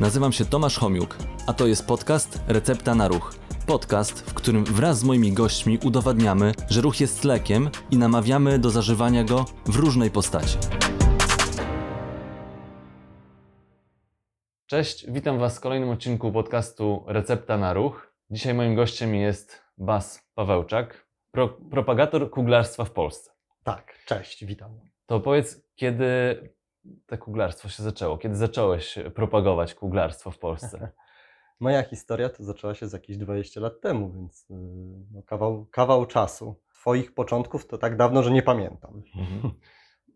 Nazywam się Tomasz Homiuk, a to jest podcast Recepta na Ruch. Podcast, w którym wraz z moimi gośćmi udowadniamy, że ruch jest lekiem i namawiamy do zażywania go w różnej postaci. Cześć, witam Was w kolejnym odcinku podcastu Recepta na Ruch. Dzisiaj moim gościem jest Bas Pawełczak, pro, propagator kuglarstwa w Polsce. Tak, cześć, witam. To powiedz, kiedy to kuglarstwo się zaczęło? Kiedy zacząłeś propagować kuglarstwo w Polsce? Moja historia to zaczęła się z jakieś 20 lat temu, więc yy, no, kawał, kawał czasu. Twoich początków to tak dawno, że nie pamiętam. Mhm.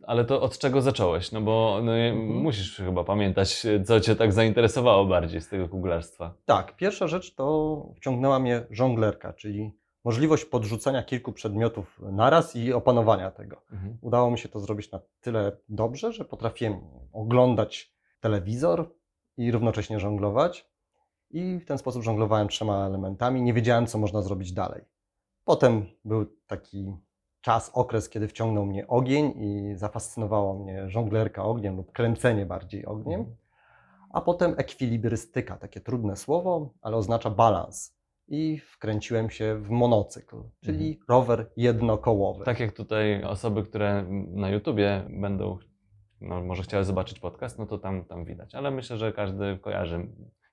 Ale to od czego zacząłeś? No bo no, Mhm. musisz chyba pamiętać, co Cię tak zainteresowało bardziej z tego kuglarstwa. Tak, pierwsza rzecz to wciągnęła mnie żonglerka, czyli możliwość podrzucenia kilku przedmiotów naraz i opanowania tego. Mhm. Udało mi się to zrobić na tyle dobrze, że potrafiłem oglądać telewizor i równocześnie żonglować. I w ten sposób żonglowałem trzema elementami. Nie wiedziałem, co można zrobić dalej. Potem był taki czas, okres, kiedy wciągnął mnie ogień i zafascynowało mnie żonglerka ogniem lub kręcenie bardziej ogniem. A potem ekwilibrystyka, takie trudne słowo, ale oznacza balans. I wkręciłem się w monocykl, czyli rower jednokołowy. Tak jak tutaj osoby, które na YouTubie będą, no, może chciały zobaczyć podcast, no to tam, tam widać. Ale myślę, że każdy kojarzy,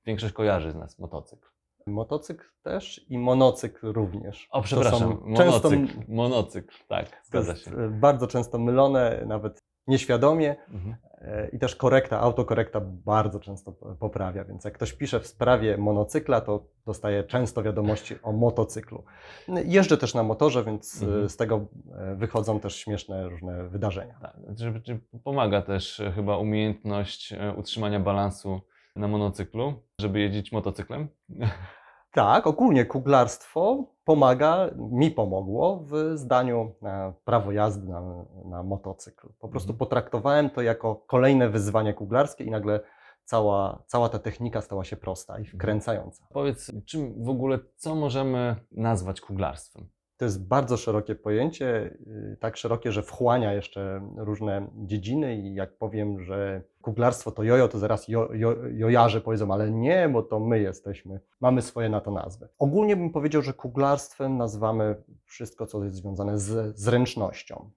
większość kojarzy z nas motocykl. Motocykl też i monocykl również. O, przepraszam, często, monocykl, monocykl, tak, zgadza się. bardzo często mylone, nawet nieświadomie. Mhm. E, I też korekta, autokorekta bardzo często poprawia, więc jak ktoś pisze w sprawie monocykla, to dostaje często wiadomości o motocyklu. No, Jeżdżę też na motorze, więc e, Mhm. z tego e, wychodzą też śmieszne różne wydarzenia. Tak, pomaga też chyba umiejętność utrzymania balansu na monocyklu, żeby jeździć motocyklem. Tak, ogólnie kuglarstwo pomaga, mi pomogło w zdaniu e, prawo jazdy na, na motocykl. Po prostu Mhm. potraktowałem to jako kolejne wyzwanie kuglarskie i nagle cała, cała ta technika stała się prosta i wkręcająca. Powiedz, czym w ogóle, co możemy nazwać kuglarstwem? To jest bardzo szerokie pojęcie, y, tak szerokie, że wchłania jeszcze różne dziedziny i jak powiem, że kuglarstwo to jojo, to zaraz jo, jo, jojarze powiedzą, ale nie, bo to my jesteśmy, mamy swoje na to nazwy. Ogólnie bym powiedział, że kuglarstwem nazywamy wszystko, co jest związane z zręcznością,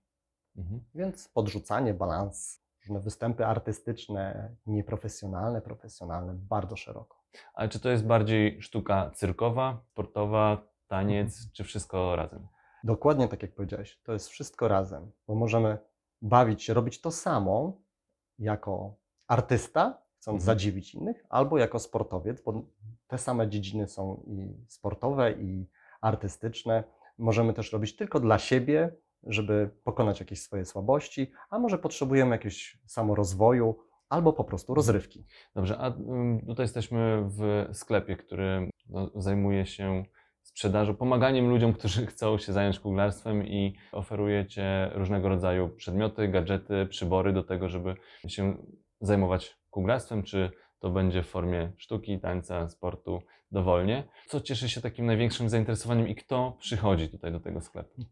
Mhm. więc podrzucanie, balans, różne występy artystyczne, nieprofesjonalne, profesjonalne, bardzo szeroko. Ale czy to jest bardziej sztuka cyrkowa, sportowa, taniec, Mhm. czy wszystko razem? Dokładnie tak jak powiedziałeś, to jest wszystko razem, bo możemy bawić się, robić to samo jako artysta, chcąc Mhm. zadziwić innych, albo jako sportowiec, bo te same dziedziny są i sportowe, i artystyczne. Możemy też robić tylko dla siebie, żeby pokonać jakieś swoje słabości, a może potrzebujemy jakiegoś samorozwoju, albo po prostu rozrywki. Dobrze, a ym, tutaj jesteśmy w sklepie, który no, zajmuje się sprzedażą, pomaganiem ludziom, którzy chcą się zająć kuglarstwem i oferujecie różnego rodzaju przedmioty, gadżety, przybory do tego, żeby się zajmować kuglarstwem, czy to będzie w formie sztuki, tańca, sportu dowolnie. Co cieszy się takim największym zainteresowaniem i kto przychodzi tutaj do tego sklepu?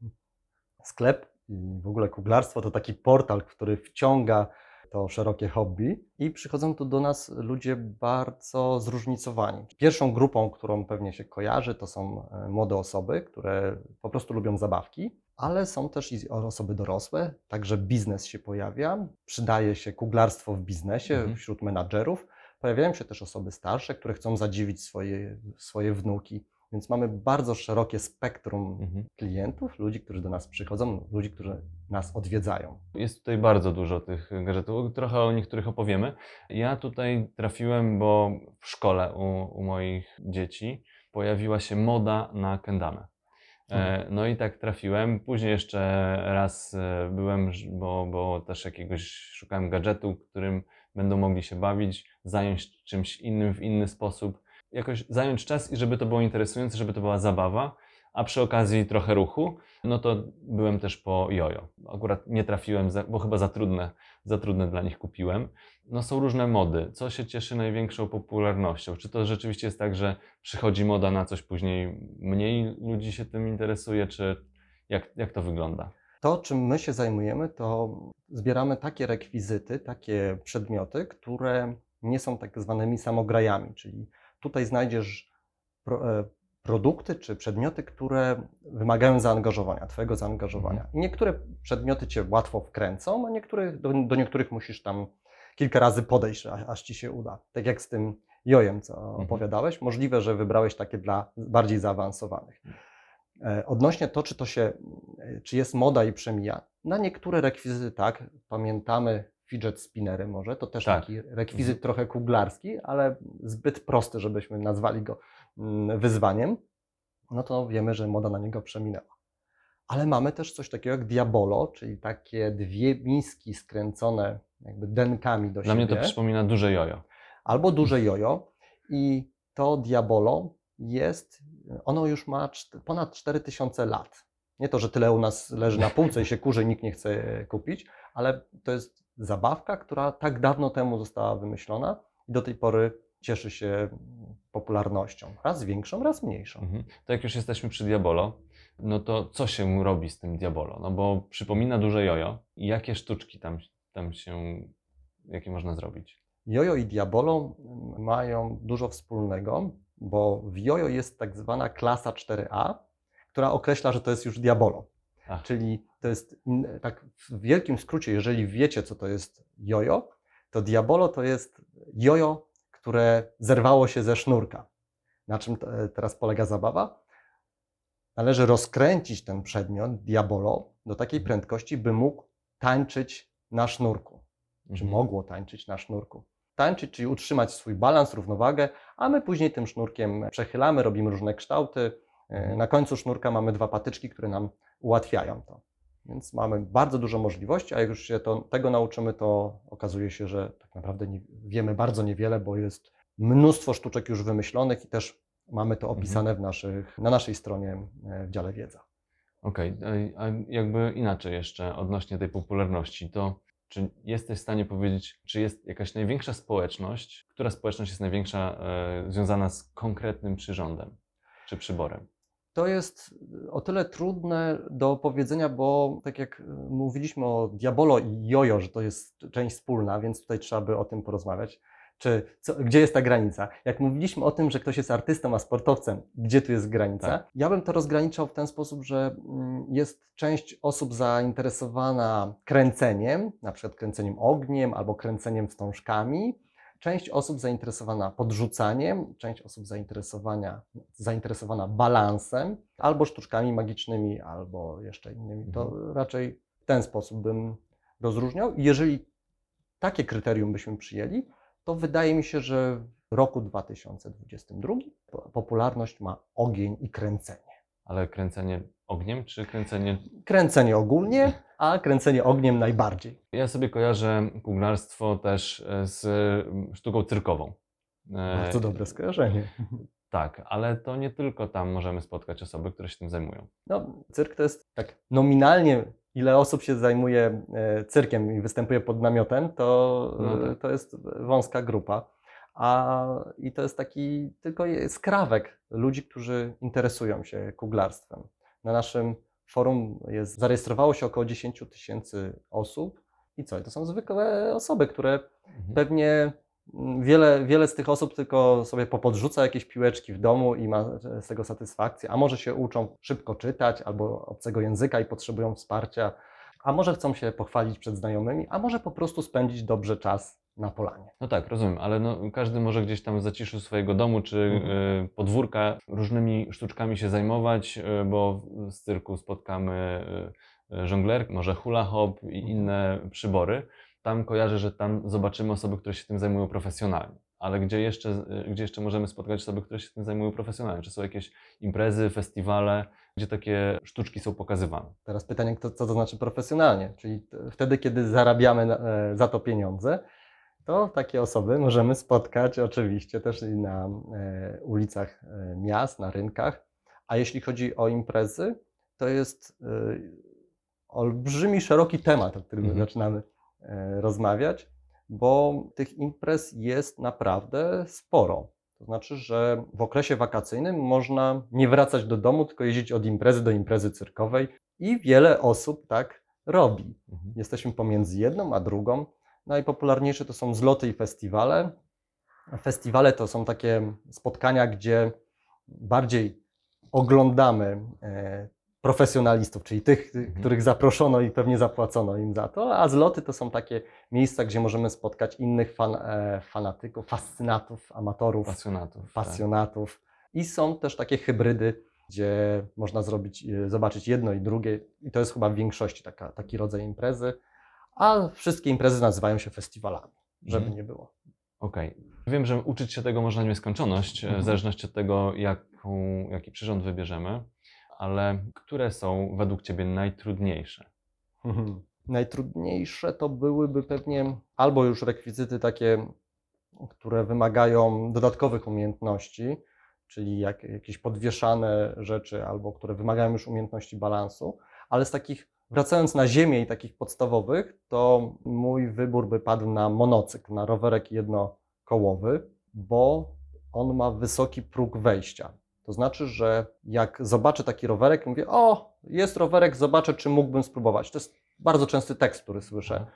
Sklep i w ogóle kuglarstwo to taki portal, który wciąga to szerokie hobby i przychodzą tu do nas ludzie bardzo zróżnicowani. Pierwszą grupą, którą pewnie się kojarzy, to są e, młode osoby, które po prostu lubią zabawki, ale są też i osoby dorosłe, także biznes się pojawia, przydaje się kuglarstwo w biznesie Mhm. wśród menadżerów. Pojawiają się też osoby starsze, które chcą zadziwić swoje, swoje wnuki, więc mamy bardzo szerokie spektrum Mhm. klientów, ludzi, którzy do nas przychodzą, ludzi, którzy nas odwiedzają. Jest tutaj bardzo dużo tych gadżetów, trochę o niektórych opowiemy. Ja tutaj trafiłem, bo w szkole u, u moich dzieci pojawiła się moda na kendamę. E, no i tak trafiłem. Później jeszcze raz e, byłem, bo, bo też jakiegoś szukałem gadżetu, którym będą mogli się bawić, zająć czymś innym w inny sposób. Jakoś zająć czas i żeby to było interesujące, żeby to była zabawa, a przy okazji trochę ruchu. No to byłem też po jojo. Akurat nie trafiłem, bo chyba za trudne, za trudne dla nich kupiłem. No są różne mody. Co się cieszy największą popularnością? Czy to rzeczywiście jest tak, że przychodzi moda na coś, później mniej ludzi się tym interesuje, czy jak, jak to wygląda? To, czym my się zajmujemy, to zbieramy takie rekwizyty, takie przedmioty, które nie są tak zwanymi samograjami, czyli tutaj znajdziesz e, produkty czy przedmioty, które wymagają zaangażowania, Twojego zaangażowania. I niektóre przedmioty Cię łatwo wkręcą, a niektóre, do, do niektórych musisz tam kilka razy podejść, aż, Ci się uda. Tak jak z tym jojem, co opowiadałeś. Możliwe, że wybrałeś takie dla bardziej zaawansowanych. E, Odnośnie to, czy to się, e, czy jest moda i przemija, na niektóre rekwizyty tak, pamiętamy fidget spinnery może, to też Tak. taki rekwizyt trochę kuglarski, ale zbyt prosty, żebyśmy nazwali go mm, wyzwaniem, no to wiemy, że moda na niego przeminęła. Ale mamy też coś takiego jak Diabolo, czyli takie dwie miski skręcone jakby denkami do Dla siebie mnie to przypomina duże jojo. albo duże jojo i to Diabolo jest, ono już ma ponad 4000 lat. Nie to, że tyle u nas leży na półce i się kurzy, nikt nie chce kupić, ale to jest zabawka, która tak dawno temu została wymyślona i do tej pory cieszy się popularnością. Raz większą, raz mniejszą. Mhm. To jak już jesteśmy przy Diabolo, no to co się robi z tym Diabolo? No bo przypomina duże jojo. Jakie sztuczki tam, tam się, jakie można zrobić? Jojo i Diabolo mają dużo wspólnego, bo w jojo jest tak zwana klasa 4A, która określa, że to jest już Diabolo. Ach. Czyli to jest, tak w wielkim skrócie, jeżeli wiecie, co to jest jojo, to Diabolo to jest jojo, które zerwało się ze sznurka. Na czym te- teraz polega zabawa? Należy rozkręcić ten przedmiot, Diabolo, do takiej prędkości, by mógł tańczyć na sznurku czy Mhm. mogło tańczyć na sznurku. Tańczyć, czyli utrzymać swój balans, równowagę, a my później tym sznurkiem przechylamy, robimy różne kształty. E, Na końcu sznurka mamy dwa patyczki, które nam ułatwiają to. Więc mamy bardzo dużo możliwości, a jak już się to, tego nauczymy, to okazuje się, że tak naprawdę nie, wiemy bardzo niewiele, bo jest mnóstwo sztuczek już wymyślonych i też mamy to opisane w naszych, na naszej stronie e, w dziale wiedza. Okej, ej, a jakby inaczej jeszcze odnośnie tej popularności, to czy jesteś w stanie powiedzieć, czy jest jakaś największa społeczność, która społeczność jest największa e, związana z konkretnym przyrządem czy przyborem? To jest o tyle trudne do powiedzenia, bo tak jak mówiliśmy o Diabolo i Jojo, że to jest część wspólna, więc tutaj trzeba by o tym porozmawiać. Czy co, gdzie jest ta granica? Jak mówiliśmy o tym, że ktoś jest artystą, a sportowcem, gdzie tu jest granica? Tak. Ja bym to rozgraniczał w ten sposób, że mm, jest część osób zainteresowana kręceniem, na przykład kręceniem ogniem albo kręceniem wstążkami, część osób zainteresowana podrzucaniem, część osób zainteresowania, zainteresowana balansem, albo sztuczkami magicznymi, albo jeszcze innymi. To raczej w ten sposób bym rozróżniał. Jeżeli takie kryterium byśmy przyjęli, to wydaje mi się, że w roku 2022 po- popularność ma ogień i kręcenie. Ale kręcenie ogniem czy kręcenie Kręcenie ogólnie, a kręcenie ogniem najbardziej. Ja sobie kojarzę kuglarstwo też e, z mm, sztuką cyrkową. E, Bardzo dobre skojarzenie. Tak, ale to nie tylko tam możemy spotkać osoby, które się tym zajmują. No, cyrk to jest tak nominalnie, ile osób się zajmuje e, cyrkiem i występuje pod namiotem, to, No tak. to jest wąska grupa. A, I to jest taki tylko skrawek ludzi, którzy interesują się kuglarstwem. Na naszym forum jest, zarejestrowało się około 10 tysięcy osób. I co? To są zwykłe osoby, które Mhm. Pewnie mm, wiele, wiele z tych osób tylko sobie popodrzuca jakieś piłeczki w domu i ma z tego satysfakcję, a może się uczą szybko czytać albo obcego języka i potrzebują wsparcia, a może chcą się pochwalić przed znajomymi, a może po prostu spędzić dobrze czas na polanie. No tak, rozumiem, ale no, każdy może gdzieś tam w zaciszu swojego domu czy Mhm. y, podwórka różnymi sztuczkami się zajmować, y, bo z cyrku spotkamy y, może hula hop i Mhm. inne przybory. Tam kojarzę, że tam zobaczymy osoby, które się tym zajmują profesjonalnie. Ale gdzie jeszcze, y, gdzie jeszcze możemy spotkać osoby, które się tym zajmują profesjonalnie? Czy są jakieś imprezy, festiwale, gdzie takie sztuczki są pokazywane? Teraz pytanie, co to znaczy profesjonalnie, czyli wtedy, kiedy zarabiamy na- e, za to pieniądze, to takie osoby możemy spotkać oczywiście też i na e, ulicach e, miast, na rynkach. A jeśli chodzi o imprezy, to jest e, olbrzymi, szeroki temat, o którym Mhm. zaczynamy rozmawiać, bo tych imprez jest naprawdę sporo. To znaczy, że w okresie wakacyjnym można nie wracać do domu, tylko jeździć od imprezy do imprezy cyrkowej i wiele osób tak robi. Mhm. Jesteśmy pomiędzy jedną a drugą. Najpopularniejsze to są zloty i festiwale. Festiwale to są takie spotkania, gdzie bardziej oglądamy e, profesjonalistów, czyli tych, Mhm. których zaproszono i pewnie zapłacono im za to, a zloty to są takie miejsca, gdzie możemy spotkać innych fan, e, fanatyków, fascynatów, amatorów, Pasjonatów. tak. pasjonatów. I są też takie hybrydy, gdzie można zrobić, e, zobaczyć jedno i drugie. I to jest chyba w większości taka, taki rodzaj imprezy. A wszystkie imprezy nazywają się festiwalami, żeby Mhm. nie było. Okej. Wiem, że uczyć się tego można w nieskończoność, e, Mhm. w zależności od tego, jaką, jaki przyrząd wybierzemy, ale które są według Ciebie najtrudniejsze? Mhm. Najtrudniejsze to byłyby pewnie albo już rekwizyty takie, które wymagają dodatkowych umiejętności, czyli jak, jakieś podwieszane rzeczy, albo które wymagają już umiejętności balansu, ale z takich, wracając na ziemię i takich podstawowych, to mój wybór by padł na monocykl, na rowerek jednokołowy, bo on ma wysoki próg wejścia. To znaczy, że jak zobaczę taki rowerek, mówię, o, jest rowerek, zobaczę, czy mógłbym spróbować. To jest bardzo częsty tekst, który słyszę.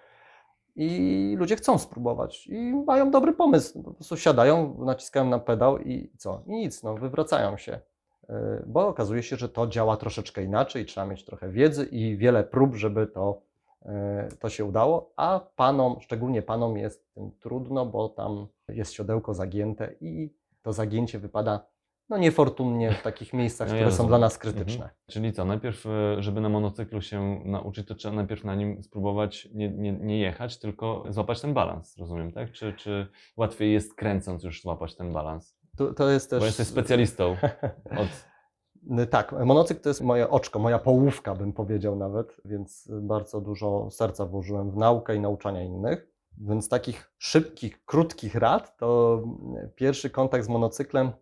I ludzie chcą spróbować i mają dobry pomysł. Po prostu siadają, naciskają na pedał i co? I nic, no, wywracają się. Bo okazuje się, że to działa troszeczkę inaczej, trzeba mieć trochę wiedzy i wiele prób, żeby to, yy, to się udało. A panom, szczególnie panom, jest tym trudno, bo tam jest siodełko zagięte i to zagięcie wypada no niefortunnie w takich miejscach, No ja które są dla nas krytyczne. Mhm. Czyli co, najpierw, e, żeby na monocyklu się nauczyć, to trzeba najpierw na nim spróbować nie, nie, nie jechać, tylko złapać ten balans, rozumiem, tak? Czy, czy łatwiej jest kręcąc już złapać ten balans? To, to jest też... Bo jesteś specjalistą od... Tak, monocykl to jest moje oczko, moja połówka, bym powiedział nawet, więc bardzo dużo serca włożyłem w naukę i nauczania innych. Więc takich szybkich, krótkich rad, to pierwszy kontakt z monocyklem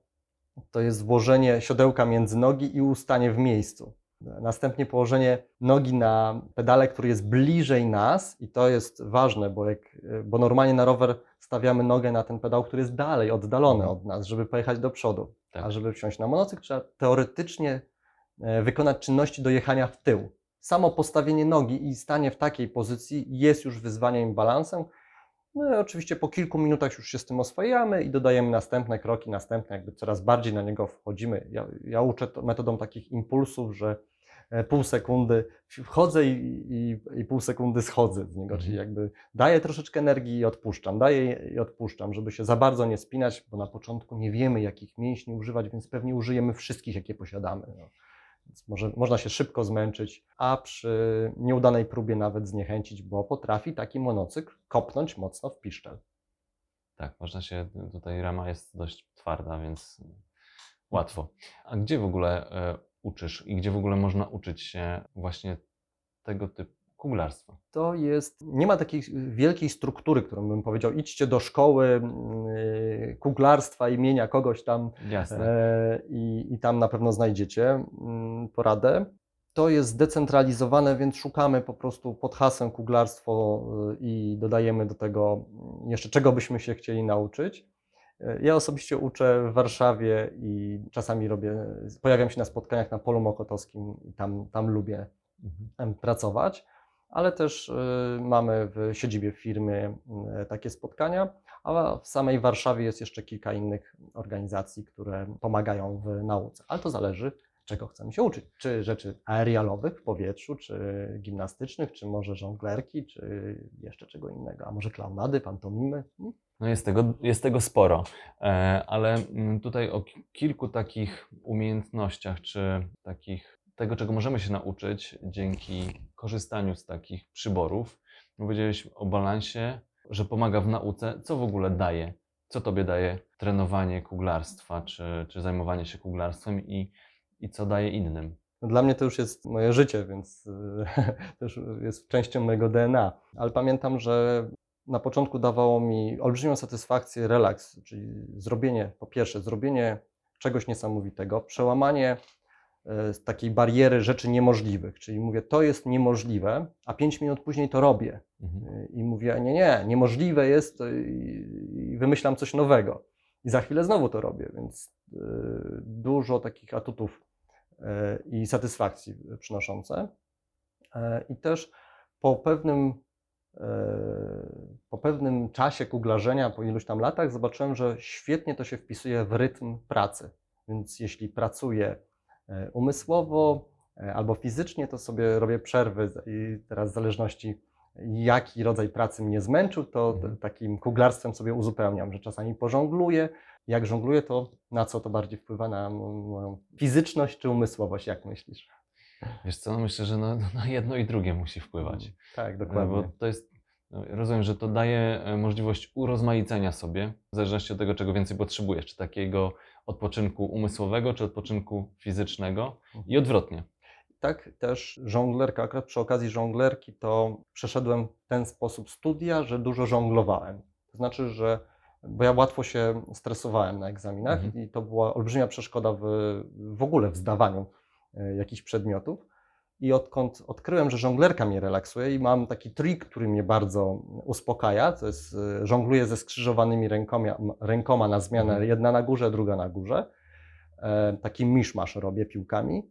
to jest włożenie siodełka między nogi i ustanie w miejscu. Następnie położenie nogi na pedale, który jest bliżej nas i to jest ważne, bo, jak, bo normalnie na rower stawiamy nogę na ten pedał, który jest dalej, oddalony od nas, żeby pojechać do przodu. Tak. A żeby wsiąść na monocykl, trzeba teoretycznie e, wykonać czynności do jechania w tył. Samo postawienie nogi i stanie w takiej pozycji jest już wyzwaniem i balansem. No i oczywiście po kilku minutach już się z tym oswajamy i dodajemy następne kroki, następne, jakby coraz bardziej na niego wchodzimy. Ja, ja uczę to metodą takich impulsów, że pół sekundy wchodzę i, i, i pół sekundy schodzę z niego, Mhm. czyli jakby daję troszeczkę energii i odpuszczam, daję i odpuszczam, żeby się za bardzo nie spinać, bo na początku nie wiemy, jakich mięśni używać, więc pewnie użyjemy wszystkich, jakie posiadamy. No. Więc może, można się szybko zmęczyć, a przy nieudanej próbie nawet zniechęcić, bo potrafi taki monocykl kopnąć mocno w piszczel. Tak, można się, tutaj rama jest dość twarda, więc łatwo. A gdzie w ogóle e, uczysz i gdzie w ogóle można uczyć się właśnie tego typu kuglarstwa? To jest, nie ma takiej wielkiej struktury, którą bym powiedział, idźcie do szkoły yy, kuglarstwa imienia kogoś tam Jasne. e, i, i tam na pewno znajdziecie mm, poradę. To jest zdecentralizowane, więc szukamy po prostu pod hasłem kuglarstwo y, i dodajemy do tego mm, jeszcze czego byśmy się chcieli nauczyć. Ja osobiście uczę w Warszawie i czasami robię, pojawiam się na spotkaniach na polu mokotowskim i tam, tam lubię Mhm. pracować, ale też y, mamy w siedzibie firmy y, takie spotkania, a w samej Warszawie jest jeszcze kilka innych organizacji, które pomagają w nauce, ale to zależy, czego chcemy się uczyć. Czy rzeczy aerialowych w powietrzu, czy gimnastycznych, czy może żonglerki, czy jeszcze czego innego, a może klaunady, pantomimy. No jest tego, jest tego sporo, e, ale mm, tutaj o ki- kilku takich umiejętnościach, czy takich, tego, czego możemy się nauczyć dzięki korzystaniu z takich przyborów. Powiedziałeś o balansie, że pomaga w nauce. Co w ogóle daje? Co tobie daje trenowanie kuglarstwa, czy, czy zajmowanie się kuglarstwem i, i co daje innym? No Dla mnie to już jest moje życie, więc to już jest częścią mojego DNA. Ale pamiętam, że na początku dawało mi olbrzymią satysfakcję relaks, czyli zrobienie, po pierwsze, zrobienie czegoś niesamowitego, przełamanie z takiej bariery rzeczy niemożliwych, czyli mówię, to jest niemożliwe, a pięć minut później to robię. Mhm. Y, I mówię, nie, nie, niemożliwe jest to i, wymyślam coś nowego. I za chwilę znowu to robię, więc y, dużo takich atutów y, i satysfakcji przynoszące. E, I też po pewnym po pewnym czasie kuglarzenia, po iluś tam latach, zobaczyłem, że świetnie to się wpisuje w rytm pracy. Więc jeśli pracuję e, umysłowo e, albo fizycznie, to sobie robię przerwy i teraz w zależności jaki rodzaj pracy mnie zmęczył, to Mhm. takim kuglarstwem sobie uzupełniam, że czasami pożongluję. Jak żongluję, to na co to bardziej wpływa na mo- moją fizyczność czy umysłowość, jak myślisz? Wiesz co, no myślę, że na, na jedno i drugie musi wpływać. Tak, E, dokładnie. Bo to jest, no, rozumiem, że to daje e, możliwość urozmaicenia sobie, w zależności od tego, czego więcej potrzebujesz, czy takiego odpoczynku umysłowego, czy odpoczynku fizycznego i odwrotnie. Tak też żonglerka, akurat przy okazji żonglerki to przeszedłem w ten sposób studia, że dużo żonglowałem. To znaczy, że bo ja łatwo się stresowałem na egzaminach Mhm. i to była olbrzymia przeszkoda w, w ogóle w zdawaniu jakichś przedmiotów. I odkąd odkryłem, że żonglerka mnie relaksuje i mam taki trik, który mnie bardzo uspokaja, to jest e, żongluję ze skrzyżowanymi rękoma, rękoma na zmianę, Mhm. jedna na górze, druga na górze. E, Taki miszmasz robię piłkami.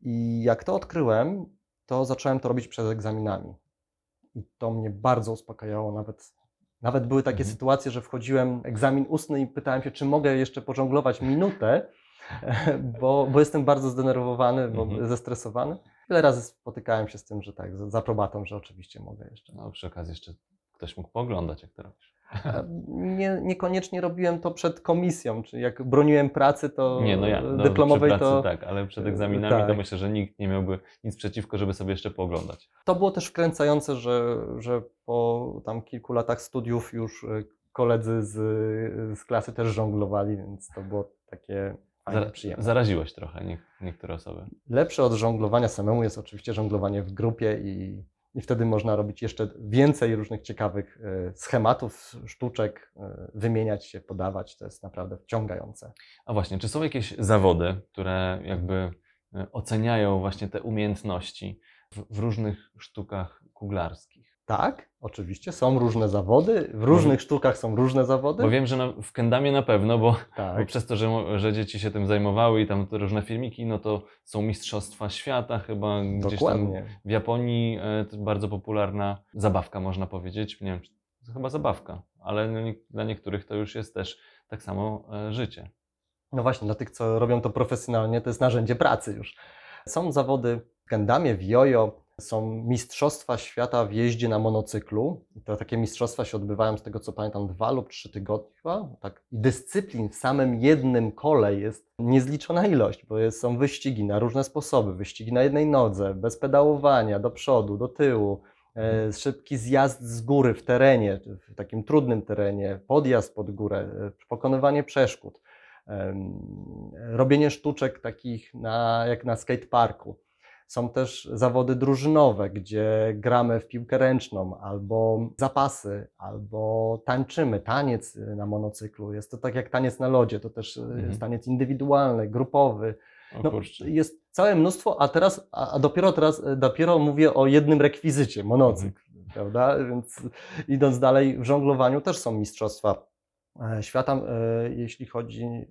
I jak to odkryłem, to zacząłem to robić przed egzaminami. I to mnie bardzo uspokajało. Nawet, nawet były takie Mhm. sytuacje, że wchodziłem egzamin ustny i pytałem się, czy mogę jeszcze pożonglować minutę, bo, bo jestem bardzo zdenerwowany, bo Mhm. zestresowany. Wiele razy spotykałem się z tym, że tak, z aprobatą, że oczywiście mogę jeszcze. No, przy okazji jeszcze ktoś mógł pooglądać, jak to robisz. E, Nie, niekoniecznie robiłem to przed komisją, czy jak broniłem pracy, to Nie, no ja, no, dyplomowej, pracy to, tak, ale przed e, egzaminami to tak. myślę, że nikt nie miałby nic przeciwko, żeby sobie jeszcze pooglądać. To było też wkręcające, że, że po tam kilku latach studiów już e, koledzy z, z klasy też żonglowali, więc to było takie przyjemne. zaraziłeś trochę nie, niektóre osoby. Lepsze od żonglowania samemu jest oczywiście żonglowanie w grupie i, i wtedy można robić jeszcze więcej różnych ciekawych e, schematów, sztuczek, e, wymieniać się, podawać. To jest naprawdę wciągające. A właśnie, czy są jakieś zawody, które jakby e, oceniają właśnie te umiejętności w, w różnych sztukach kuglarskich? Tak, oczywiście, są różne zawody, w różnych sztukach są różne zawody. Bo wiem, że na, w Kendamie na pewno, bo, bo tak. przez to, że, że dzieci się tym zajmowały i tam te różne filmiki, no to są mistrzostwa świata chyba gdzieś tam Dokładnie. w Japonii, e, bardzo popularna zabawka można powiedzieć. Nie wiem, czy to chyba zabawka, ale no nie, dla niektórych to już jest też tak samo e, życie. No właśnie, dla tych, co robią to profesjonalnie, to jest narzędzie pracy już. Są zawody w kendamie, w jojo, są mistrzostwa świata w jeździe na monocyklu. To takie mistrzostwa się odbywają, z tego co pamiętam, dwa lub trzy tygodnie chyba. Tak. I dyscyplin w samym jednym kole jest niezliczona ilość, bo jest, są wyścigi na różne sposoby. Wyścigi na jednej nodze, bez pedałowania, do przodu, do tyłu. E, szybki zjazd z góry w terenie, w takim trudnym terenie, podjazd pod górę, e, pokonywanie przeszkód robienie sztuczek takich na, jak na skateparku. Są też zawody drużynowe, gdzie gramy w piłkę ręczną, albo zapasy, albo tańczymy, taniec na monocyklu. Jest to tak jak taniec na lodzie, to też y, Mhm. jest taniec indywidualny, grupowy. No, jest całe mnóstwo, a teraz, a dopiero teraz, y, dopiero mówię o jednym rekwizycie, monocykl, prawda? Więc idąc dalej, w żonglowaniu też są mistrzostwa e, świata, e, jeśli chodzi e,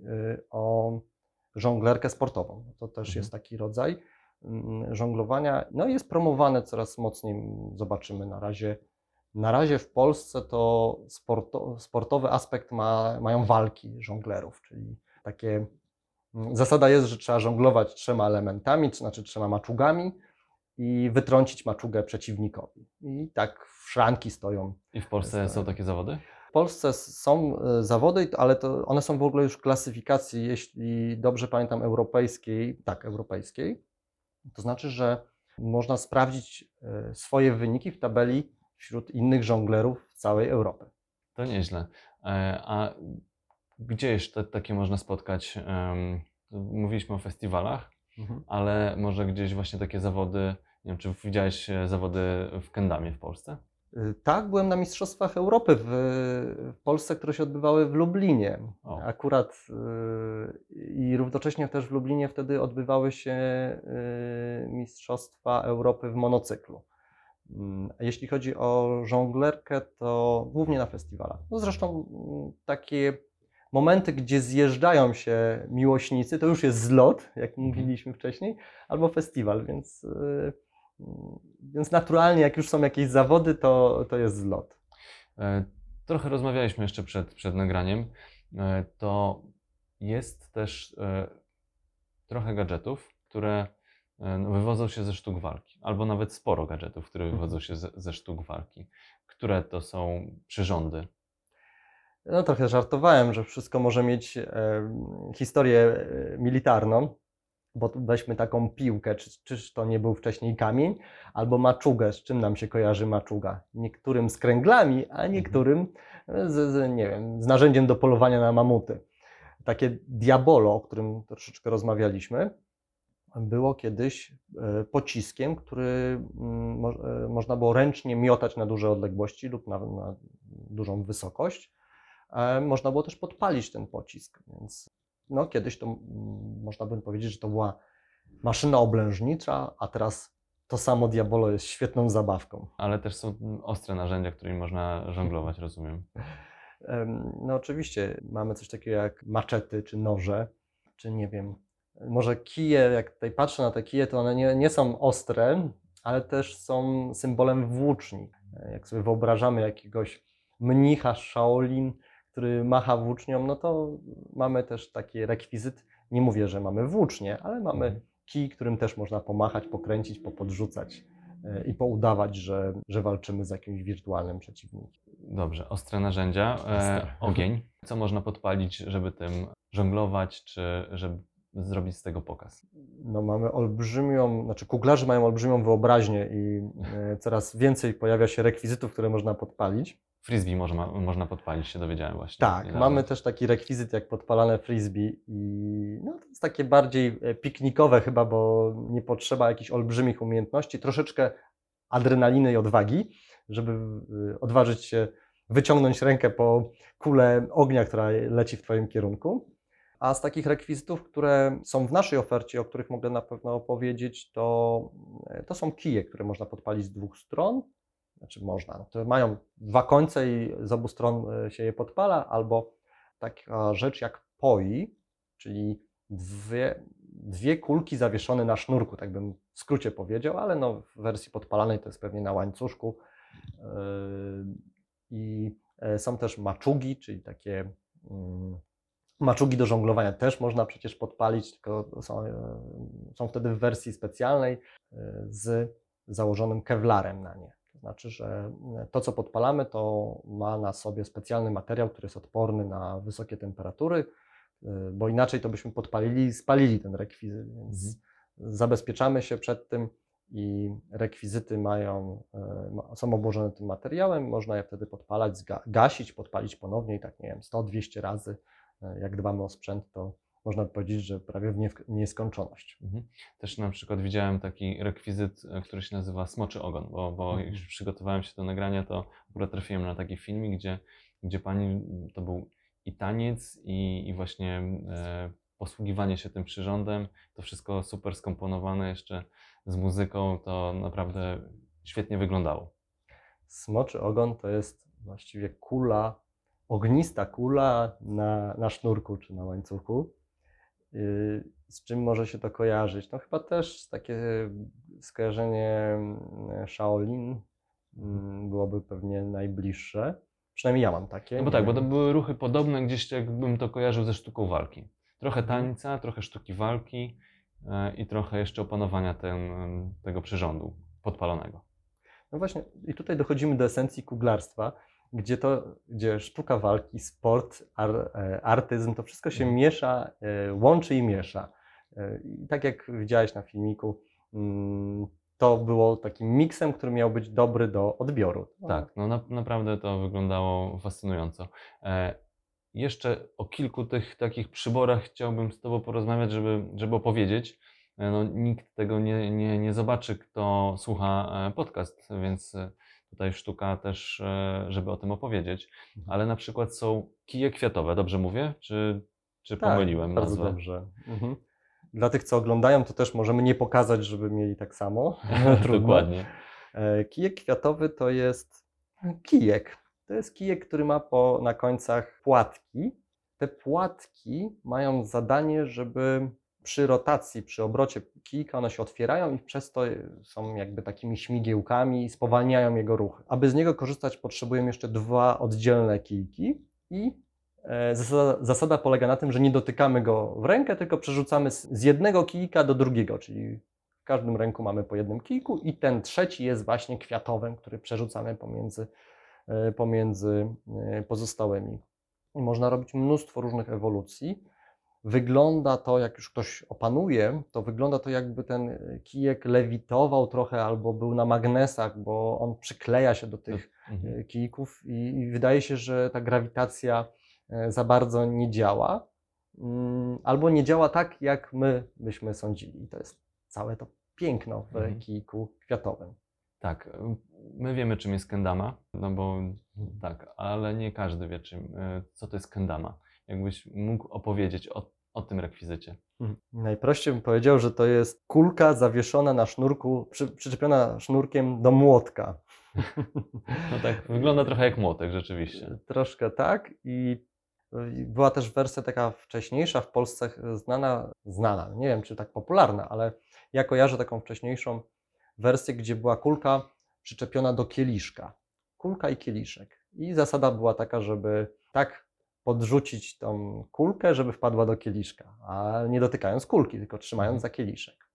o żonglerkę sportową. To też Mhm. jest taki rodzaj żonglowania. No i jest promowane coraz mocniej, zobaczymy na razie. Na razie w Polsce to sporto, sportowy aspekt ma, mają walki żonglerów, czyli takie zasada jest, że trzeba żonglować trzema elementami, to znaczy trzema maczugami i wytrącić maczugę przeciwnikowi. I tak szranki stoją I w Polsce są takie zawody? w Polsce są e, zawody, ale to one są w ogóle już w klasyfikacji, jeśli dobrze pamiętam, europejskiej, tak, europejskiej. To znaczy, że można sprawdzić e, swoje wyniki w tabeli wśród innych żonglerów całej Europy. To nieźle. E, A gdzie jeszcze takie można spotkać? Mówiliśmy o festiwalach, ale może gdzieś właśnie takie zawody, nie wiem, czy widziałeś e, zawody w Kendamie w Polsce? Y, Tak, byłem na Mistrzostwach Europy w, w Polsce, które się odbywały w Lublinie. O. Akurat y, i równocześnie też w Lublinie wtedy odbywały się y, Mistrzostwa Europy w monocyklu. A Jeśli chodzi o żonglerkę, to głównie na festiwalach. No zresztą mm, takie momenty, gdzie zjeżdżają się miłośnicy, to już jest zlot, jak mówiliśmy wcześniej, albo festiwal, więc y, Więc naturalnie, jak już są jakieś zawody, to, to jest zlot. E, Trochę rozmawialiśmy jeszcze przed, przed nagraniem. E, To jest też e, trochę gadżetów, które no, wywodzą się ze sztuk walki, albo nawet sporo gadżetów, które wywodzą się ze, ze sztuk walki. Które to są przyrządy? No trochę żartowałem, że wszystko może mieć historię militarną, bo weźmy taką piłkę, czy, czyż to nie był wcześniej kamień, albo maczugę, z czym nam się kojarzy maczuga? Niektórym z kręglami, a niektórym z, z, nie wiem, z narzędziem do polowania na mamuty. Takie diabolo, o którym troszeczkę rozmawialiśmy, było kiedyś e, pociskiem, który mm, mo, e, można było ręcznie miotać na duże odległości lub na, na dużą wysokość. E, Można było też podpalić ten pocisk, więc no, kiedyś to mm, można by powiedzieć, że to była maszyna oblężnicza, a teraz to samo Diabolo jest świetną zabawką. Ale też są mm, ostre narzędzia, którymi można żonglować, rozumiem. Em, No oczywiście mamy coś takiego jak maczety, czy noże, czy nie wiem, może kije, jak tutaj patrzę na te kije, to one nie, nie są ostre, ale też są symbolem włóczni. Jak sobie wyobrażamy jakiegoś mnicha Shaolin, który macha włócznią, no to mamy też taki rekwizyt. Nie mówię, że mamy włócznie, ale mamy Mhm. kij, którym też można pomachać, pokręcić, popodrzucać e, i poudawać, że, że walczymy z jakimś wirtualnym przeciwnikiem. Dobrze, ostre narzędzia. E, ogień. Co można podpalić, żeby tym żonglować, czy żeby zrobić z tego pokaz? no mamy olbrzymią, znaczy kuglarze mają olbrzymią wyobraźnię i e, coraz więcej pojawia się rekwizytów, które można podpalić. Frisbee można, można podpalić, się dowiedziałem właśnie. Tak, mamy też taki rekwizyt jak podpalane frisbee i no, to jest takie bardziej e, piknikowe chyba, bo nie potrzeba jakichś olbrzymich umiejętności, troszeczkę adrenaliny i odwagi, żeby e, odważyć się wyciągnąć rękę po kulę ognia, która leci w Twoim kierunku. A z takich rekwizytów, które są w naszej ofercie, o których mogę na pewno opowiedzieć, to, to są kije, które można podpalić z dwóch stron. Znaczy można, no to mają dwa końce i z obu stron e, się je podpala, albo taka rzecz jak poi, czyli dwie, dwie kulki zawieszone na sznurku, tak bym w skrócie powiedział, ale no w wersji podpalanej to jest pewnie na łańcuszku. Yy, I e, są też maczugi, czyli takie mm, Maczugi do żonglowania też można przecież podpalić, tylko są, e, są wtedy w wersji specjalnej e, z założonym kevlarem na nie. To znaczy, że to, co podpalamy, to ma na sobie specjalny materiał, który jest odporny na wysokie temperatury, e, bo inaczej to byśmy podpalili i spalili ten rekwizyt, więc zabezpieczamy się przed tym i rekwizyty mają, e, ma- są obłożone tym materiałem, można je wtedy podpalać, gasić, podpalić ponownie i tak, nie wiem, 100-200 razy E, jak dbamy o sprzęt, to można powiedzieć, że prawie w nie- nieskończoność. Mhm. Też na przykład widziałem taki rekwizyt, e, który się nazywa Smoczy Ogon, bo, bo Mhm. jak już przygotowałem się do nagrania, to akurat trafiłem na taki filmik, gdzie, gdzie pani, to był i taniec, i, i właśnie e, posługiwanie się tym przyrządem, to wszystko super skomponowane jeszcze z muzyką, to naprawdę świetnie wyglądało. Smoczy ogon to jest właściwie kula, ognista kula na, na sznurku czy na łańcuchu. Yy, Z czym może się to kojarzyć? No chyba też takie skojarzenie mm, Shaolin mm, byłoby pewnie najbliższe. Przynajmniej ja mam takie. No bo tak, bo to były ruchy podobne, gdzieś jakbym to kojarzył ze sztuką walki. Trochę Mhm. tańca, trochę sztuki walki e, i trochę jeszcze opanowania ten, tego przyrządu podpalonego. No właśnie, i tutaj dochodzimy do esencji kuglarstwa, gdzie to, gdzie sztuka walki, sport, ar, e, artyzm, to wszystko się Mhm. miesza, e, łączy i miesza. E, I tak jak widziałeś na filmiku, mm, to było takim miksem, który miał być dobry do odbioru. No, Tak, no na, naprawdę to wyglądało fascynująco. E, jeszcze o kilku tych takich przyborach chciałbym z Tobą porozmawiać, żeby, żeby opowiedzieć. E, no, nikt tego nie, nie, nie zobaczy, kto słucha podcast, więc tutaj sztuka też, e, żeby o tym opowiedzieć. Mhm. Ale na przykład są kije kwiatowe, dobrze mówię? Czy, czy Tak, pomyliłem bardzo nazwę? dobrze. Mhm. Dla tych, co oglądają, to też możemy nie pokazać, żeby mieli tak samo. Dokładnie. E, Kijek kwiatowy to jest kijek. To jest kijek, który ma po, na końcach płatki. Te płatki mają zadanie, żeby przy rotacji, przy obrocie kijka one się otwierają i przez to są jakby takimi śmigiełkami i spowalniają jego ruch. Aby z niego korzystać potrzebujemy jeszcze dwa oddzielne kijki i e, zasada, zasada polega na tym, że nie dotykamy go w rękę, tylko przerzucamy z, jednego kijka do drugiego, czyli w każdym ręku mamy po jednym kijku i ten trzeci jest właśnie kwiatowym, który przerzucamy pomiędzy, e, pomiędzy e, pozostałymi. I można robić mnóstwo różnych ewolucji. Wygląda to, jak już ktoś opanuje, to wygląda to jakby ten kijek lewitował trochę albo był na magnesach, bo on przykleja się do tych Mhm. e, kijków i, i wydaje się, że ta grawitacja e, za bardzo nie działa, mm, albo nie działa tak, jak my byśmy sądzili. I to jest całe to piękno w Mhm. kijku kwiatowym. Tak, my wiemy czym jest kendama, no bo tak, ale nie każdy wie czym, y, co to jest kendama. Jakbyś mógł opowiedzieć o tym rekwizycie. Najprościej bym powiedział, że to jest kulka zawieszona na sznurku, przy, przyczepiona sznurkiem do młotka. No tak, wygląda trochę jak młotek rzeczywiście. Troszkę tak i była też wersja taka wcześniejsza w Polsce znana, znana, nie wiem czy tak popularna, ale ja kojarzę taką wcześniejszą wersję, gdzie była kulka przyczepiona do kieliszka. Kulka i kieliszek. I zasada była taka, żeby tak podrzucić tą kulkę, żeby wpadła do kieliszka, a nie dotykając kulki, tylko trzymając Mhm. za kieliszek.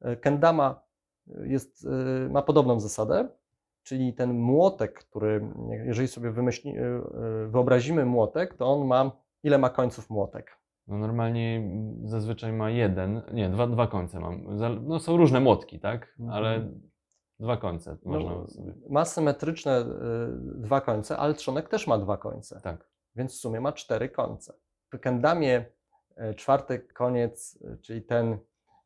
E, Kendama jest, e, ma podobną zasadę, czyli ten młotek, który, jeżeli sobie wymyśli, e, wyobrazimy młotek, to on ma, ile ma końców młotek? No normalnie zazwyczaj ma jeden, nie, dwa, dwa końce mam. No są różne młotki, tak? Ale Mhm. dwa końce można No, sobie. ma symetryczne dwa końce, ale trzonek też ma dwa końce, Tak. Więc w sumie ma cztery końce. W kendamie e, czwarty koniec, e, czyli ten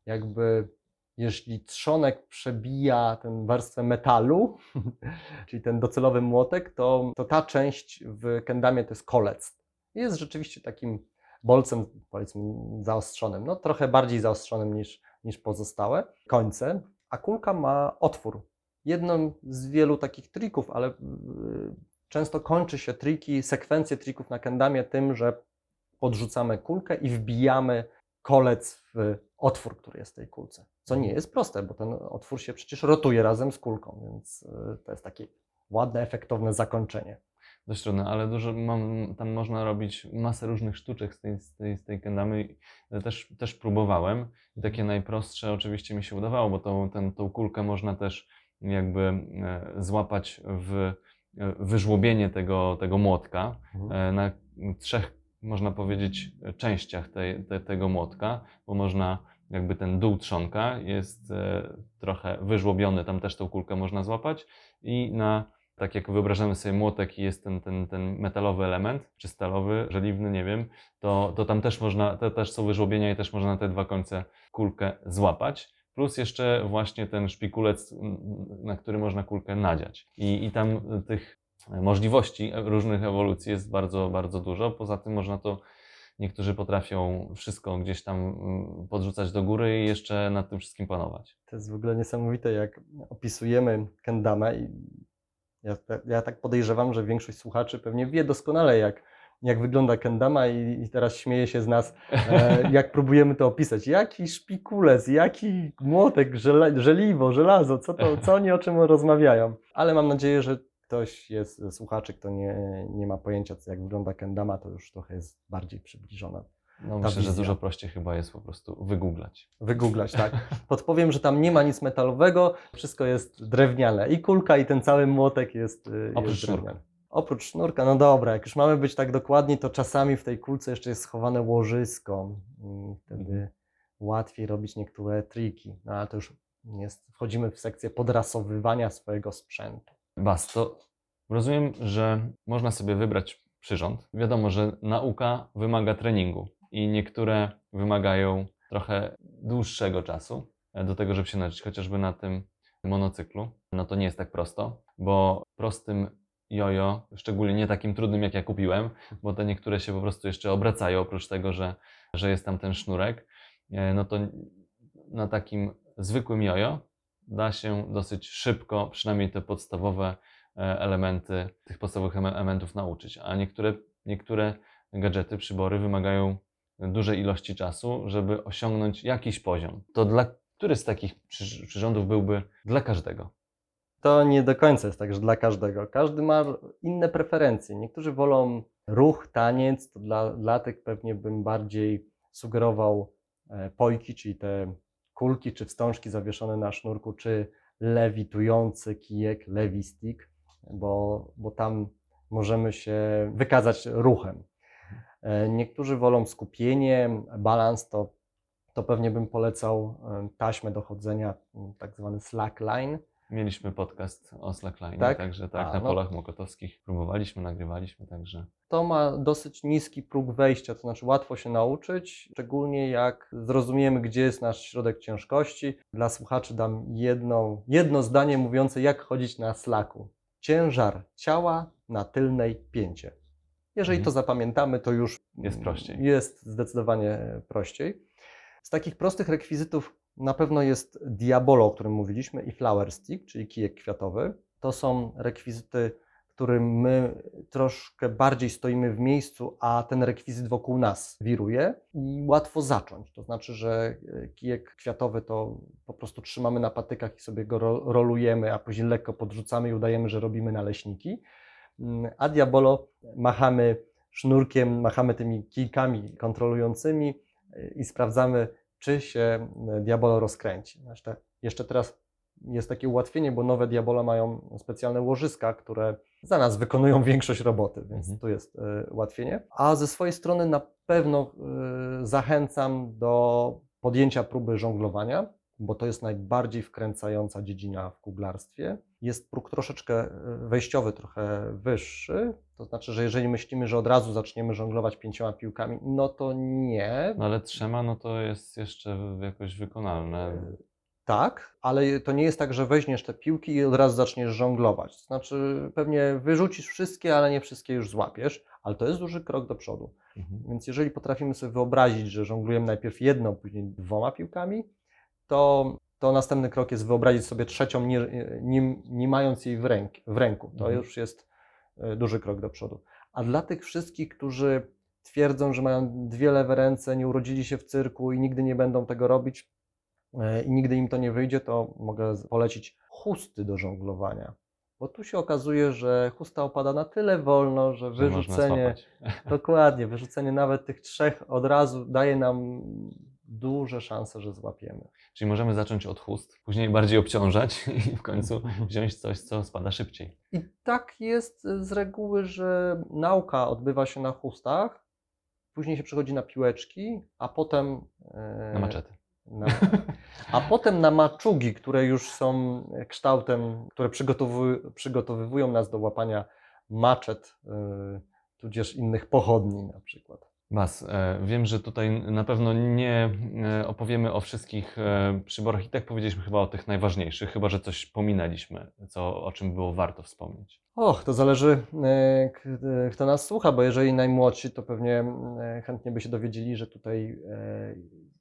jakby, jeśli trzonek przebija tę warstwę metalu, czyli ten docelowy młotek, to, to ta część w kendamie to jest kolec. Jest rzeczywiście takim bolcem, powiedzmy, zaostrzonym, no trochę bardziej zaostrzonym niż, niż pozostałe końce, a kulka ma otwór. Jedną z wielu takich trików, ale y, często kończy się triki, sekwencje trików na kendamie tym, że podrzucamy kulkę i wbijamy kolec w otwór, który jest w tej kulce. Co nie jest proste, bo ten otwór się przecież rotuje razem z kulką, więc y, to jest takie ładne, efektowne zakończenie. Dość trudne, ale dużo mam, tam można robić masę różnych sztuczek z tej, z tej, z tej kendamy. Też, też próbowałem i takie najprostsze oczywiście mi się udawało, bo tą, ten, tą kulkę można też jakby e, złapać w wyżłobienie tego, tego młotka e, na trzech, można powiedzieć, częściach tej, te, tego młotka, bo można jakby ten dół trzonka jest e, trochę wyżłobiony, tam też tą kulkę można złapać i na tak jak wyobrażamy sobie młotek i jest ten, ten, ten metalowy element, czy stalowy, żeliwny, nie wiem, to, to tam też można, to też są wyżłobienia i też można na te dwa końce kulkę złapać. Plus jeszcze właśnie ten szpikulec, na który można kulkę nadziać. I, i tam tych możliwości różnych ewolucji jest bardzo, bardzo dużo. Poza tym można to, niektórzy potrafią wszystko gdzieś tam podrzucać do góry i jeszcze nad tym wszystkim panować. To jest w ogóle niesamowite, jak opisujemy kendamę i ja, ja tak podejrzewam, że większość słuchaczy pewnie wie doskonale, jak, jak wygląda kendama i, i teraz śmieje się z nas, e, jak próbujemy to opisać. Jaki szpikulec, jaki młotek, żele, żeliwo, żelazo, co, to, co oni o czym rozmawiają. Ale mam nadzieję, że ktoś jest słuchaczy, kto nie, nie ma pojęcia, co- jak wygląda kendama, to już trochę jest bardziej przybliżona. No, myślę, że wizja. dużo prościej chyba jest po prostu wygooglać. Wygooglać, tak. Podpowiem, że tam nie ma nic metalowego, wszystko jest drewniane. I kulka, i ten cały młotek jest, y, Oprócz jest drewniany. Oprócz sznurka, no dobra, jak już mamy być tak dokładni, to czasami w tej kulce jeszcze jest schowane łożysko i wtedy Mhm. łatwiej robić niektóre triki. No ale to już jest, wchodzimy w sekcję podrasowywania swojego sprzętu. Bas, to rozumiem, że można sobie wybrać przyrząd. Wiadomo, że nauka wymaga treningu i niektóre wymagają trochę dłuższego czasu e, do tego, żeby się nauczyć, chociażby na tym monocyklu. No to nie jest tak prosto, bo prostym jojo, szczególnie nie takim trudnym jak ja kupiłem, bo te niektóre się po prostu jeszcze obracają, oprócz tego, że, że jest tam ten sznurek, e, no to na takim zwykłym jojo da się dosyć szybko, przynajmniej te podstawowe e, elementy, tych podstawowych ele- elementów nauczyć, a niektóre, niektóre gadżety, przybory wymagają dużej ilości czasu, żeby osiągnąć jakiś poziom. To dla który z takich przy- przyrządów byłby dla każdego? To nie do końca jest tak, że dla każdego. Każdy ma inne preferencje. Niektórzy wolą ruch, taniec, to dla, dla tych pewnie bym bardziej sugerował e, pojki, czyli te kulki czy wstążki zawieszone na sznurku, czy lewitujący kijek, levi stick, bo, bo tam możemy się wykazać ruchem. E, Niektórzy wolą skupienie, balans, to, to pewnie bym polecał e, taśmę do chodzenia, m, tak zwany slackline. Mieliśmy podcast o slackline, Tak? także tak, A, na no. polach mokotowskich próbowaliśmy, nagrywaliśmy, także To ma dosyć niski próg wejścia, to znaczy łatwo się nauczyć, szczególnie jak zrozumiemy, gdzie jest nasz środek ciężkości. Dla słuchaczy dam jedno, jedno zdanie mówiące, jak chodzić na slaku. Ciężar ciała na tylnej pięcie. Jeżeli Mhm. to zapamiętamy, to już Jest prościej. Jest zdecydowanie prościej. Z takich prostych rekwizytów na pewno jest Diabolo, o którym mówiliśmy, i Flower Stick, czyli kijek kwiatowy. To są rekwizyty, którym my troszkę bardziej stoimy w miejscu, a ten rekwizyt wokół nas wiruje i łatwo zacząć. To znaczy, że e, kijek kwiatowy to po prostu trzymamy na patykach i sobie go ro- rolujemy, a później lekko podrzucamy i udajemy, że robimy naleśniki. Mm, A Diabolo machamy sznurkiem, machamy tymi kijkami kontrolującymi y, i sprawdzamy, czy się y, Diabolo rozkręci. Jeszcze, jeszcze teraz jest takie ułatwienie, bo nowe Diabolo mają specjalne łożyska, które za nas wykonują większość roboty, więc Mhm. tu jest y, ułatwienie. A ze swojej strony na pewno y, zachęcam do podjęcia próby żonglowania, bo to jest najbardziej wkręcająca dziedzina w kuglarstwie. Jest próg troszeczkę y, wejściowy, trochę wyższy. To znaczy, że jeżeli myślimy, że od razu zaczniemy żonglować pięcioma piłkami, no to nie. no ale trzema, no to jest jeszcze jakoś wykonalne. Tak, ale to nie jest tak, że weźmiesz te piłki i od razu zaczniesz żonglować. To znaczy, pewnie wyrzucisz wszystkie, ale nie wszystkie już złapiesz, ale to jest duży krok do przodu. Mhm. Więc jeżeli potrafimy sobie wyobrazić, że żonglujemy najpierw jedną, później dwoma piłkami, to, to następny krok jest wyobrazić sobie trzecią, nie, nie, nie mając jej w, ręk, w ręku. To Mhm. już jest e, duży krok do przodu. A dla tych wszystkich, którzy twierdzą, że mają dwie lewe ręce, nie urodzili się w cyrku i nigdy nie będą tego robić e, i nigdy im to nie wyjdzie, to mogę polecić chusty do żonglowania. Bo tu się okazuje, że chusta opada na tyle wolno, że wyrzucenie. Dokładnie, wyrzucenie nawet tych trzech od razu daje nam duże szanse, że złapiemy. Czyli możemy zacząć od chust, później bardziej obciążać i w końcu wziąć coś, co spada szybciej. I tak jest z reguły, że nauka odbywa się na chustach, później się przechodzi na piłeczki, a potem e, Na maczety. na, a potem na maczugi, które już są kształtem, które przygotowują, przygotowywują nas do łapania maczet, e, tudzież innych pochodni na przykład. Bas, e, wiem, że tutaj na pewno nie e, opowiemy o wszystkich e, przyborach i tak powiedzieliśmy chyba o tych najważniejszych, chyba że coś pominęliśmy, co, o czym było warto wspomnieć. Och, to zależy, kto nas słucha, bo jeżeli najmłodsi, to pewnie chętnie by się dowiedzieli, że tutaj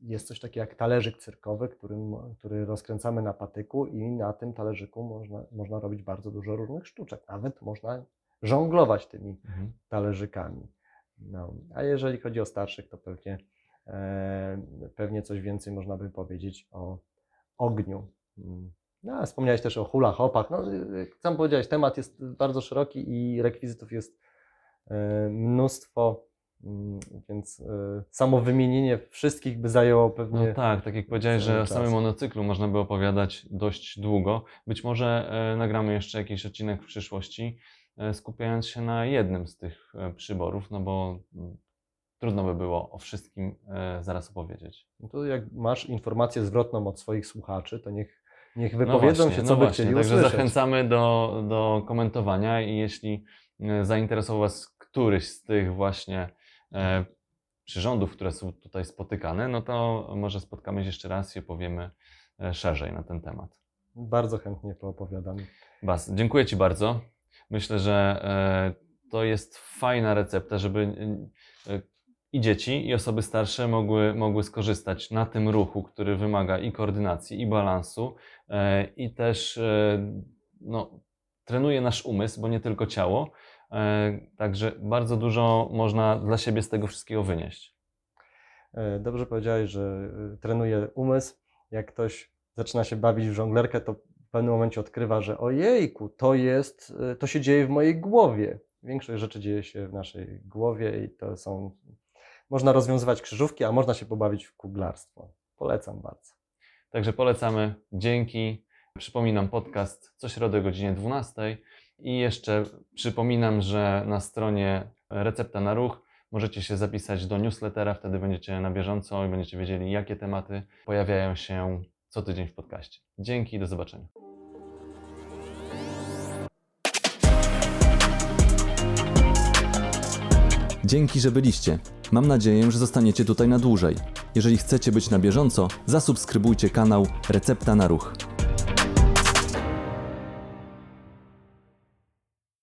jest coś takiego jak talerzyk cyrkowy, którym, który rozkręcamy na patyku i na tym talerzyku można, można robić bardzo dużo różnych sztuczek. Nawet można żonglować tymi Mhm. talerzykami. No. A jeżeli chodzi o starszych, to pewnie, e, pewnie coś więcej można by powiedzieć o ogniu. Mm. No, a wspomniałeś też o hula hopach. No, y, jak sam powiedziałeś, temat jest bardzo szeroki i rekwizytów jest e, mnóstwo, mm, więc e, samo wymienienie wszystkich by zajęło pewnie. No tak, tak jak powiedziałeś, że o samym monocyklu można by opowiadać dość długo. Być może e, nagramy jeszcze jakiś odcinek w przyszłości, skupiając się na jednym z tych e, przyborów, no bo mm, trudno by było o wszystkim e, zaraz opowiedzieć. No to jak masz informację zwrotną od swoich słuchaczy, to niech, niech No wypowiedzą właśnie, się, no co by właśnie, chcieli Także usłyszeć. zachęcamy do, do komentowania i jeśli e, zainteresował Was któryś z tych właśnie e, przyrządów, które są tutaj spotykane, no to może spotkamy się jeszcze raz i opowiemy e, szerzej na ten temat. Bardzo chętnie poopowiadam. Bas, dziękuję Ci bardzo. Myślę, że e, to jest fajna recepta, żeby e, i dzieci, i osoby starsze mogły, mogły skorzystać na tym ruchu, który wymaga i koordynacji, i balansu, e, i też no, trenuje nasz umysł, bo nie tylko ciało. Także bardzo dużo można dla siebie z tego wszystkiego wynieść. Dobrze powiedziałeś, że trenuje umysł. Jak ktoś zaczyna się bawić w żonglerkę, to w pewnym momencie odkrywa, że ojejku, to jest, e, to się dzieje w mojej głowie. Większość rzeczy dzieje się w naszej głowie i to są, można rozwiązywać krzyżówki, a można się pobawić w kuglarstwo. Polecam bardzo. Także polecamy. Dzięki. Przypominam podcast co środę o godzinie 12. I jeszcze przypominam, że na stronie Recepta na Ruch możecie się zapisać do newslettera, wtedy będziecie na bieżąco i będziecie wiedzieli, jakie tematy pojawiają się co tydzień w podcaście. Dzięki, do zobaczenia. Dzięki, że byliście. Mam nadzieję, że zostaniecie tutaj na dłużej. Jeżeli chcecie być na bieżąco, zasubskrybujcie kanał Recepta na Ruch.